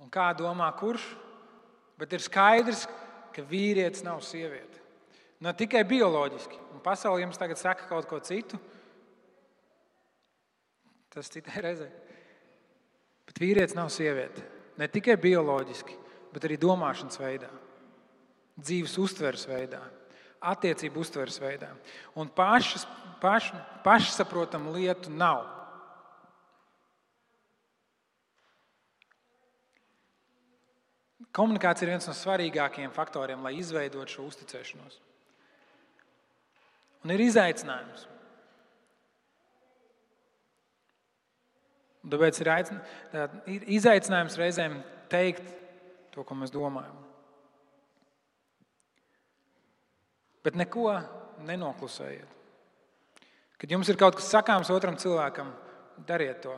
un kā domā kurš, bet ir skaidrs, ka vīrietis nav sieviete. Ne tikai bioloģiski, un pasaule jums tagad saka kaut ko citu. Tas citai (laughs) reizei. Bet vīrietis nav sieviete. Ne tikai bioloģiski, bet arī domāšanas veidā, dzīves uztveres veidā, attiecību uztveres veidā. Un pašas, paš, pašsaprotamu lietu nav. Komunikācija ir viens no svarīgākajiem faktoriem, lai izveidotu šo uzticēšanos. Un ir izaicinājums. Un tāpēc ir, aicin... ir izaicinājums reizēm teikt to, ko mēs domājam. Bet neko nenoklusējiet. Kad jums ir kaut kas sakāms otram cilvēkam, dariet to.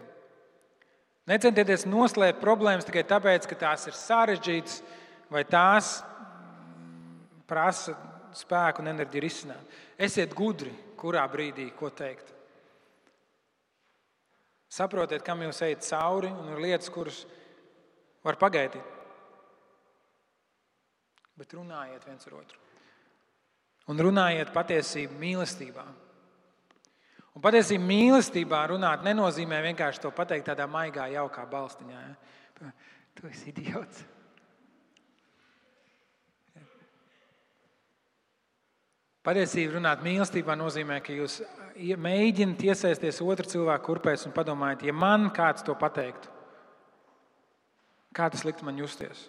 Necentieties noslēpt problēmas tikai tāpēc, ka tās ir sarežģītas vai tās prasa spēku un enerģiju risināt. Esiet gudri, kurā brīdī ko teikt. Saprotiet, kam jūs ejat cauri, un ir lietas, kuras var pagaidīt. Bet runājiet viens ar otru. Un runājiet patiesību mīlestībā. Un patiesībā mīlestībā runāt nenozīmē vienkārši to pateikt tādā maigā, jaukā balstiņā. Ja? Tu esi idiots. Patiesībā runāt mīlestībā nozīmē, ka jūs mēģināt iesaisties otru cilvēku kurpēs un padomājat, ja man kāds to pateiktu, kā tas liktu man justies,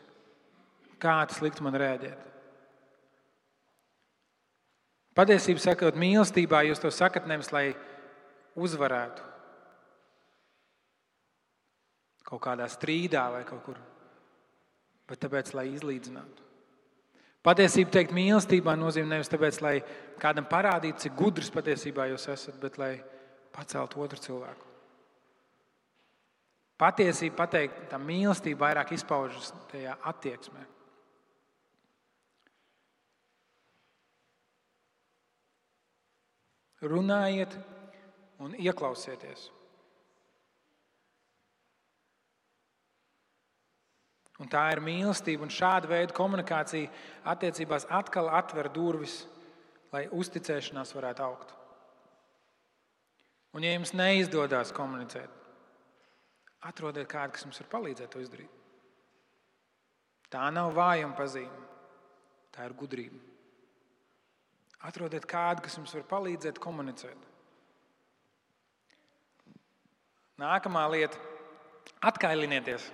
kā tas liktu man rēģēt. Patiesībā sakot, mīlestībā jūs to sakat nevis lai uzvarētu kaut kādā strīdā vai kaut kur, bet tāpēc, lai izlīdzinātu. Patiesība teikt mīlestībā nozīmē nevis tāpēc, lai kādam parādītu, cik gudrs patiesībā jūs esat, bet lai paceltu otru cilvēku. Patiesība pateikt, tā mīlestība vairāk izpaužas tajā attieksmē. Runājiet un ieklausieties. Un tā ir mīlestība, un šāda veida komunikācija attiecībās atkal atver durvis, lai uzticēšanās varētu augt. Un, ja jums neizdodas komunicēt, atrodiet kādu, kas jums var palīdzēt to izdarīt. Tā nav vājuma pazīme, tā ir gudrība. Atrodiet kādu, kas jums var palīdzēt komunicēt. Nākamā lieta - atkailinieties.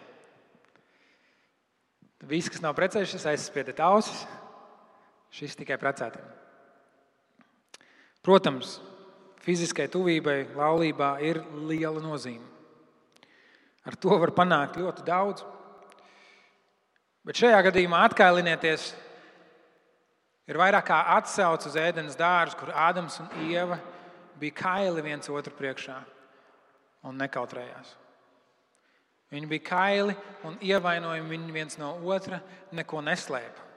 Visi, kas nav precējušies, aizspiediet ausis. Šis tikai precētiem. Protams, fiziskai tuvībai, laulībā ir liela nozīme. Ar to var panākt ļoti daudz. Bet šajā gadījumā atkailinieties ir vairāk kā atsauce uz ēdienas dārzu, kur Ādams un Ieva bija kaili viens otru priekšā un nekautrējās. Viņi bija kaili un ievainojami viņi viens no otra, neko neslēpa.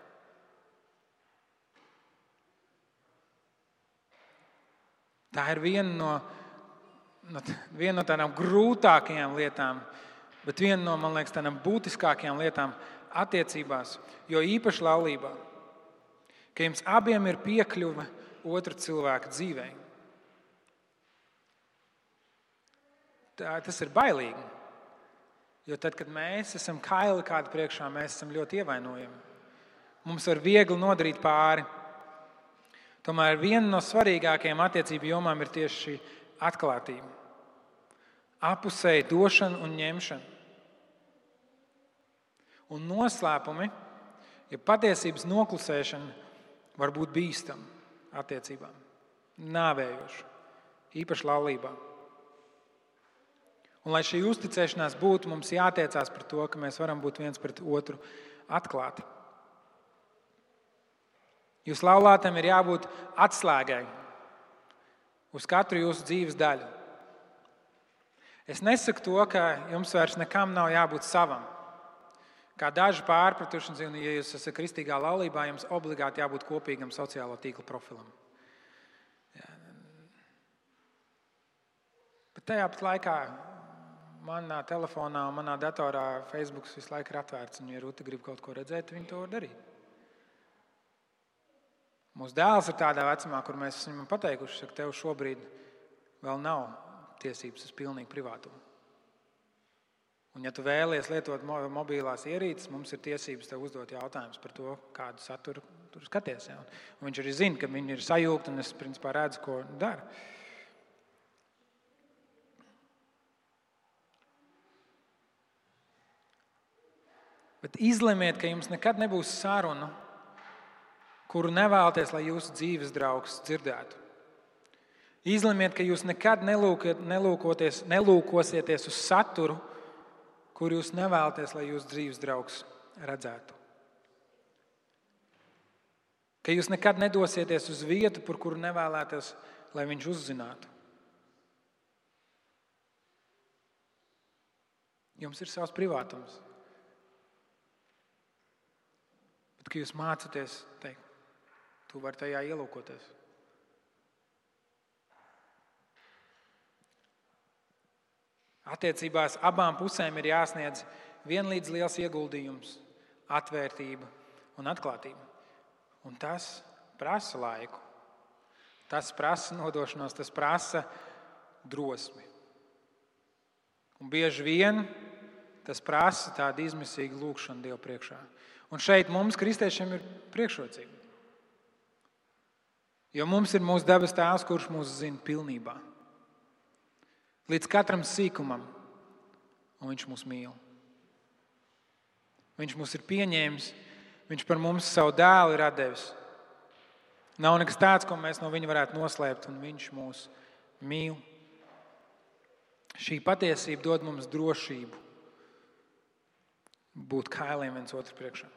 Tā ir viena no, no, viena no tādām grūtākajām lietām, bet viena no, man liekas, tādām būtiskākajām lietām attiecībās, jo īpaši laulībā, ka jums abiem ir piekļuve otra cilvēka dzīvēm. tas ir bailīgi. Jo tad, kad mēs esam kaili kāda priekšā, mēs esam ļoti ievainojami. Mums var viegli nodarīt pāri. Tomēr viena no svarīgākajām attiecību jomām ir tieši šī atklātība, apusēja došana un ņemšana. Un noslēpumi, ja patiesības noklusēšana, var būt bīstama attiecībām, nāvējoša, īpaši laulībā. Un, lai šī uzticēšanās būtu, mums jātiecās par to, ka mēs varam būt viens pret otru atklāti. Jūsu laulātam ir jābūt atslēgai uz katru jūsu dzīves daļu. Es nesaku to, ka jums vairs nekam nav jābūt savam. Kā daži pārpratuši, un, ja jūs esat kristīgā laulībā, jums obligāti jābūt kopīgam sociālo tīklu profilam. Bet tajā pat laikā manā telefonā manā datorā Facebook visu laiku ir atvērts. Un, ja Rūta grib kaut ko redzēt, viņa to var darīt. Mūsu dēls ir tādā vecumā, kur mēs viņam pateikuši, ka tev šobrīd vēl nav tiesības uz pilnīgu privātumu. Un, ja tu vēlies lietot mobilās ierīces, mums ir tiesības tev uzdot jautājumus par to, kādu saturu tur skaties. Ja? Un viņš arī zina, ka viņi ir sajūgti, un es principā redzu, ko dara. Bet izlemiet, ka jums nekad nebūs saruna, kuru nevēlaties, lai jūsu dzīves draugs dzirdētu. Izlemiet, ka jūs nekad nelūkosieties uz saturu, kur jūs nevēlaties, lai jūsu dzīves draugs redzētu. Ka jūs nekad nedosieties uz vietu, par kuru nevēlaties, lai viņš uzzinātu. Jums ir savs privātums. Bet, kad jūs mācāties, teikt, tu vari tajā ielūkoties. Attiecībās abām pusēm ir jāsniedz vienlīdz liels ieguldījums, atvērtība un atklātība. Un tas prasa laiku. Tas prasa nodošanos, tas prasa drosmi. Un bieži vien tas prasa tādu izmisīgu lūgšanu Dievu priekšā. Un šeit mums, kristiešiem, ir priekšrocība. Jo mums ir mūsu dabas tēvs, kurš mūs zina pilnībā. Līdz katram sīkumam, un viņš mūs mīl. Viņš mūs ir pieņēmis, viņš par mums savu dēlu ir devis. Nav nekas tāds, ko mēs no viņa varētu noslēpt, un viņš mūs mīl. Šī patiesība dod mums drošību būt kailiem viens otru priekšā.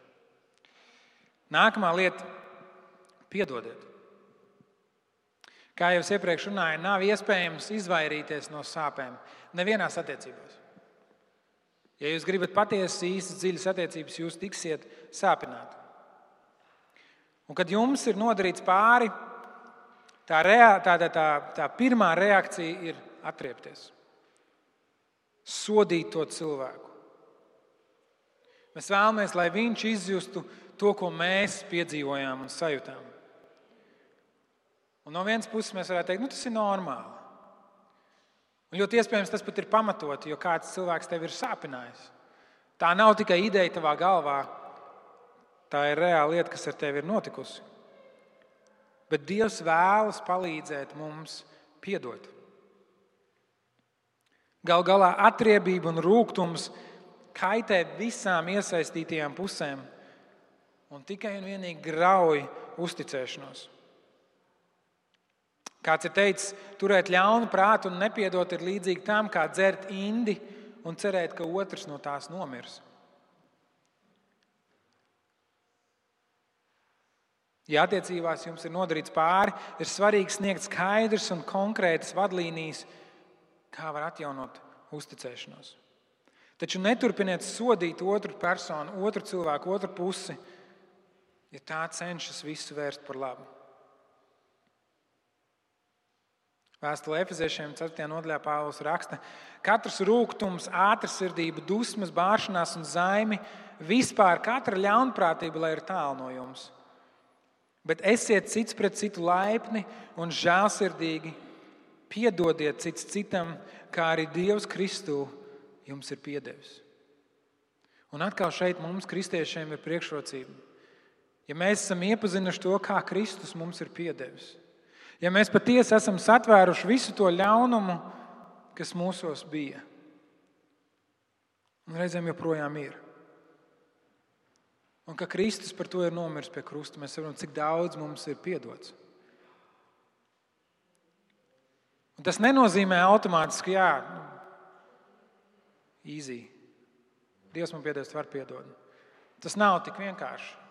Nākamā lieta - piedodiet. Kā jau es iepriekš runāju, nav iespējams izvairīties no sāpēm nevienās attiecībās. Ja jūs gribat patiesi īstas, dziļas attiecības, jūs tiksiet sāpināti. Un kad jums ir nodarīts pāri, tā, rea, tā, tā, tā, tā pirmā reakcija ir atriepties, sodīt to cilvēku. Mēs vēlamies, lai viņš izjustu to, ko mēs piedzīvojām un sajūtām. Un no vienas puses mēs varētu teikt, nu, tas ir normāli. Un ļoti iespējams tas pat ir pamatoti, jo kāds cilvēks tev ir sāpinājis. Tā nav tikai ideja tavā galvā, tā ir reāla lieta, kas ar tevi ir notikusi. bet Dievs vēlas palīdzēt mums piedot. Gal galā atriebība un rūkums kaitē visām iesaistītajām pusēm un tikai un vienīgi grauj uzticēšanos. Kāds ir teicis, turēt ļaunu prātu un nepiedot ir līdzīgi tam, kā dzert indi un cerēt, ka otrs no tās nomirs. Ja attiecībās jums ir nodarīts pāri, ir svarīgi sniegt skaidrs un konkrētas vadlīnijas, kā var atjaunot uzticēšanos. Taču neturpiniet sodīt otru personu, otru cilvēku, otru pusi, ja tā cenšas visu vērst par labu. Vēstulē Efeziešiem 4. nodaļā Pāvils raksta, ka katrs rūkums, ātrsirdība, dusmas, bāršanās un zaimi, vispār katra ļaunprātība, lai ir tālu no jums. Bet esiet cits pret citu laipni un žēlsirdīgi, piedodiet cits citam, kā arī Dievs Kristū jums ir piedevis. Un atkal šeit mums, kristiešiem, ir priekšrocība. Ja mēs esam iepazinuši to, kā Kristus mums ir piedevis, Ja mēs patiesi esam satvēruši visu to ļaunumu, kas mūsos bija, un reizēm joprojām ir. Un ka Kristus par to ir nomiris pie krusta, mēs saprotam, cik daudz mums ir piedots. Un tas nenozīmē automātiski, jā, easy. Dievs man piedos, var piedot. Tas nav tik vienkārši.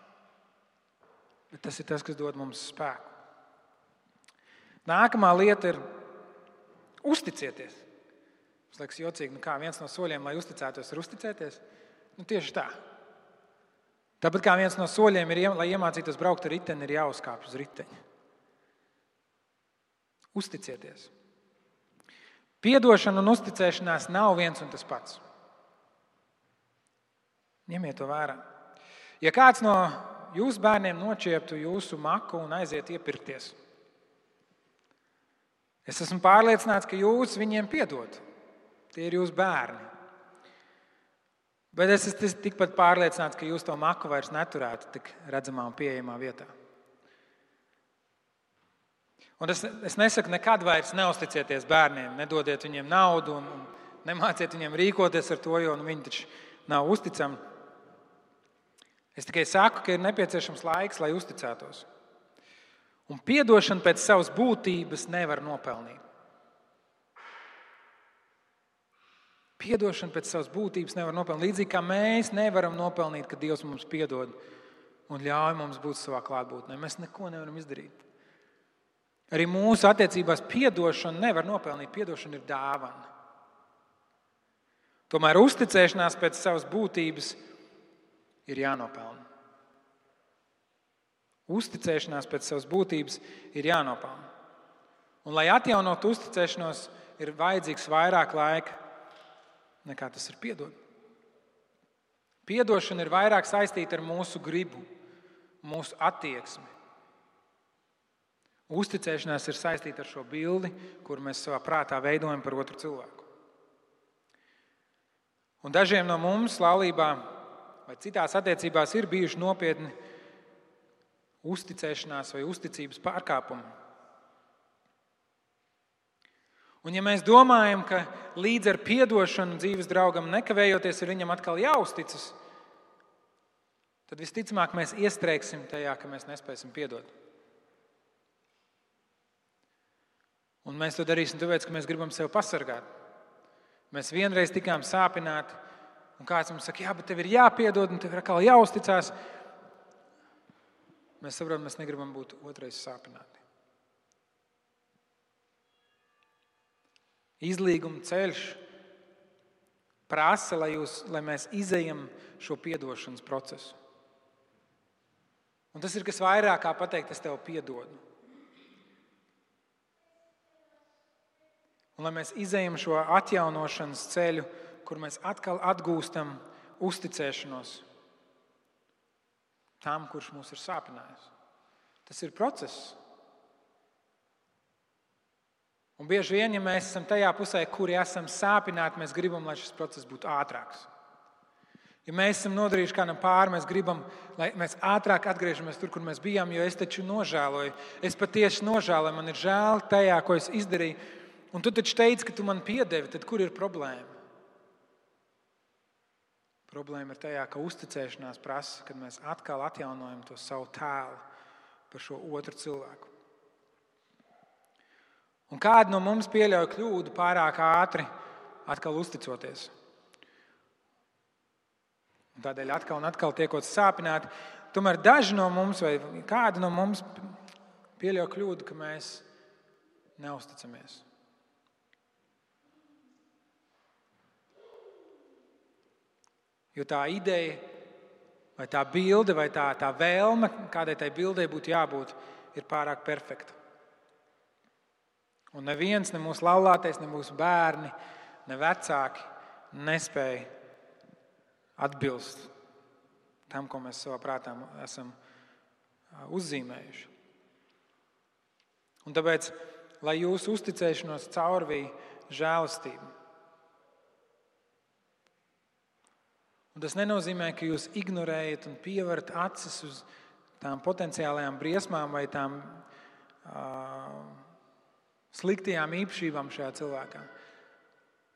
Bet tas ir tas, kas dod mums spēku. Nākamā lieta ir uzticēties. Tas liekas jocīgi, nu kā viens no soļiem, lai uzticētos, ir uzticēties. Nu, tieši tā. Tāpat kā viens no soļiem ir, lai iemācītos braukt ar riteni, ir jāuzkāpj uz riteņa. Uzticieties. Piedošana un uzticēšanās nav viens un tas pats. Ņemiet to vērā. Ja kāds no jūsu bērniem nočieptu jūsu maku un aiziet iepirkties, Es esmu pārliecināts, ka jūs viņiem piedod. Tie ir jūsu bērni. Bet es esmu tikpat pārliecināts, ka jūs to maku vairs neturētu tik redzamā un pieejamā vietā. Un es, es nesaku, nekad vairs neusticieties bērniem, nedodiet viņiem naudu un, un nemāciet viņiem rīkoties ar to, jo nu, viņi taču nav uzticami. Es tikai saku, ka ir nepieciešams laiks, lai uzticētos. Un piedošana pēc savas būtības nevar nopelnīt. Piedošana pēc savas būtības nevar nopelnīt. Līdzīgi kā mēs nevaram nopelnīt, ka Dievs mums piedod un ļauj mums būt savā klātbūtnē. Mēs neko nevaram izdarīt. Arī mūsu attiecībās piedošana nevar nopelnīt. Piedošana ir dāvana. Tomēr uzticēšanās pēc savas būtības ir jānopelna. Uzticēšanās pēc savas būtības ir jānopelna. Un, lai atjaunotu uzticēšanos, ir vajadzīgs vairāk laika nekā tas ir piedot. Piedošana ir vairāk saistīta ar mūsu gribu, mūsu attieksmi. Uzticēšanās ir saistīta ar šo bildi, kur mēs savā prātā veidojam par otru cilvēku. Un dažiem no mums laulībā vai citās attiecībās ir bijuši nopietni uzticēšanās vai uzticības pārkāpumu. Un, ja mēs domājam, ka līdz ar atdošanu dzīves draugam nekavējoties ir viņam atkal jāuzticas, tad visticamāk mēs iestrēgsim tajā, ka mēs nespēsim piedot. Un mēs to darīsim tāpēc, ka mēs gribam sevi pasargāt. Mēs vienreiz tikām sāpināti, un kāds mums saka, jā, bet tev ir jāpiedod, un tev ir atkal jāuzticas. Mēs saprotam, mēs negribam būt otrais sāpināti. Izlīguma ceļš prasa, lai, jūs, lai mēs izejam šo atdošanas procesu. Un tas ir kas vairāk kā pateikt, es tev piedodu. Un lai mēs izejam šo atjaunošanas ceļu, kur mēs atkal atgūstam uzticēšanos tam, kurš mūs ir sāpinājis. Tas ir process. Un bieži vien, ja mēs esam tajā pusē, kur esam sāpināti, mēs gribam, lai šis process būtu ātrāks. Ja mēs esam nodarījuši kādam pāri, mēs gribam, lai mēs ātrāk atgriežamies tur, kur mēs bijām, jo es taču nožēloju. Es patiesi nožēloju, man ir žēl tajā, ko es izdarīju. Un tu taču teici, ka tu man piedevi, tad kur ir problēma? Problēma ir tajā, ka uzticēšanās prasa, kad mēs atkal atjaunojam to savu tēlu par šo otru cilvēku. Un kāda no mums pieļauj kļūdu pārāk ātri, atkal uzticoties? Un tādēļ atkal un atkal tiekot sāpināti. Tomēr daži no mums, vai kādi no mums, pieļauj kļūdu, ka mēs neusticamies. Jo tā ideja, vai tā bilde, vai tā, tā vēlme, kādai tai bildei būtu jābūt, ir pārāk perfekta. Un neviens, ne mūsu laulātais, ne mūsu bērni, ne vecāki nespēja atbilst tam, ko mēs savā prātā esam uzzīmējuši. Un tāpēc, lai jūsu uzticēšanos caurvīja žēlastība. Un tas nenozīmē, ka jūs ignorējat un pievarat acis uz tām potenciālajām briesmām vai tām uh, sliktajām īpašībām šajā cilvēkā.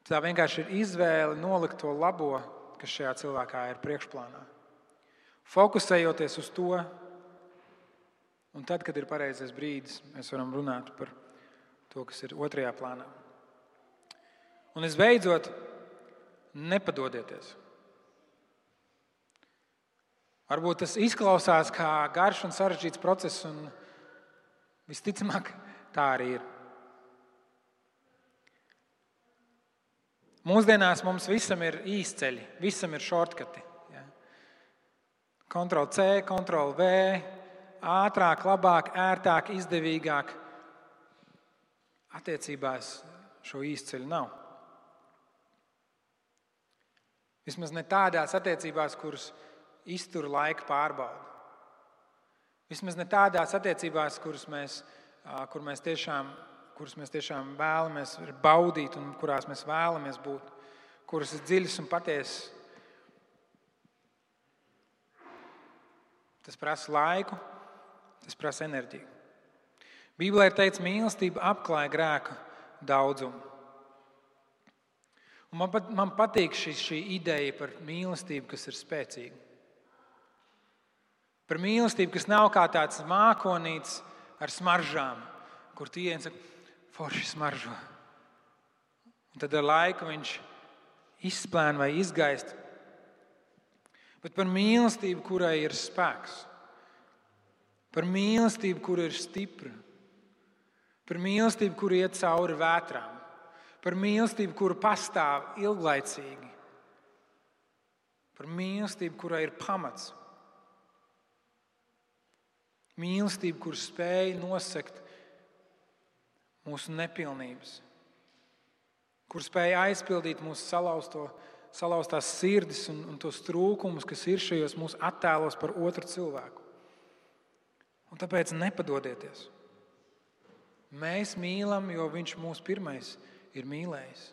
Tā vienkārši ir izvēle nolikt to labo kas šajā cilvēkā ir priekšplānā. Fokusējoties uz to, un tad, kad ir pareizais brīdis, mēs varam runāt par to, kas ir otrajā plānā. Un visbeidzot, nepadodieties. Varbūt tas izklausās kā garš un sarežģīts process, un visticamāk, tā arī ir. Mūsdienās mums visam ir īsceļi, visam ir šortkati. Ja. Ctrl C, Ctrl V, ātrāk, labāk, ērtāk, izdevīgāk. Attiecībās šo īsceļu nav. Vismaz ne tādās attiecībās, kuras iztur laika pārbaudu. Vismaz ne tādās attiecībās, kuras mēs, kur mēs tiešām kuras mēs tiešām vēlamies baudīt un kurās mēs vēlamies būt, kuras ir dziļas un patiesas. Tas prasa laiku, tas prasa enerģiju. Bībelē ir teikts, mīlestība apklāja grēka daudzumu. Un man, pat, man patīk šī, šī ideja par mīlestību, kas ir spēcīga. Par mīlestību, kas nav kā tāds mākonīts ar smaržām, kur tie viens forši smaržo. Un tad ar laiku viņš izsplēna vai izgaist. Bet par mīlestību, kurai ir spēks, par mīlestību, kur ir stipra, par mīlestību, kur iet cauri vētrām, par mīlestību, kur pastāv ilglaicīgi, par mīlestību, kurai ir pamats. Mīlestība, kur spēj nosegt mūsu nepilnības, kur spēja aizpildīt mūsu salauzto, salauztās sirdis un, un tos trūkumus, kas ir šajos mūsu attēlos par otru cilvēku. Un tāpēc nepadodieties. Mēs mīlam, jo Viņš mūs pirmais ir mīlējis.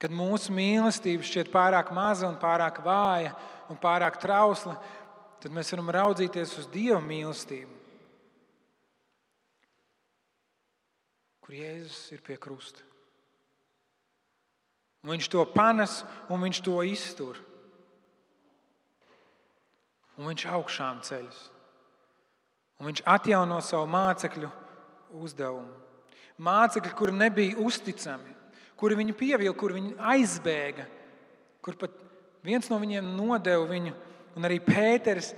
Kad mūsu mīlestība šķiet pārāk maza, un pārāk vāja un pārāk trausla, tad mēs varam raudzīties uz Dieva mīlestību kur Jēzus ir pie krusta. Un viņš to panes un viņš to iztur. Un viņš augšām ceļas. Un viņš atjauno savu mācekļu uzdevumu. Mācekļi, kuri nebija uzticami, kuri viņu pievilka, kuri viņu aizbēga, kur pat viens no viņiem nodeva viņu, un arī Pēters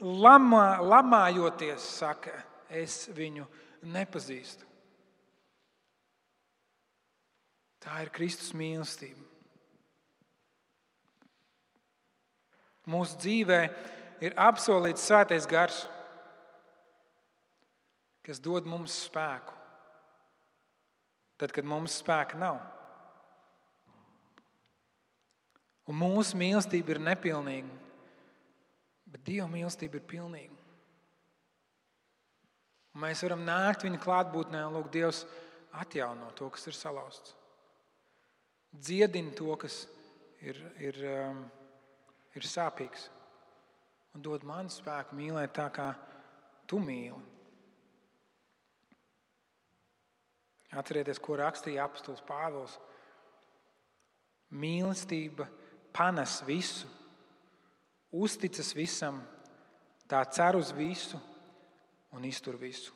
lamā, lamājoties saka, es viņu nepazīstu. Tā ir Kristus mīlestība. Mūsu dzīvē ir apsolīts svētais gars, kas dod mums spēku. Tad, kad mums spēka nav. Un mūsu mīlestība ir nepilnīga, bet Dieva mīlestība ir pilnīga. Un mēs varam nākt viņa klātbūtnē un lūgt Dievs atjaunot to, kas ir salauzts dziedini to, kas ir, ir, um, ir sāpīgs. Un dod man spēku mīlēt tā, kā tu mīli. Atcerieties, ko rakstīja apustulis Pāvils. Mīlestība panes visu, uzticas visam, tā cer uz visu un iztur visu.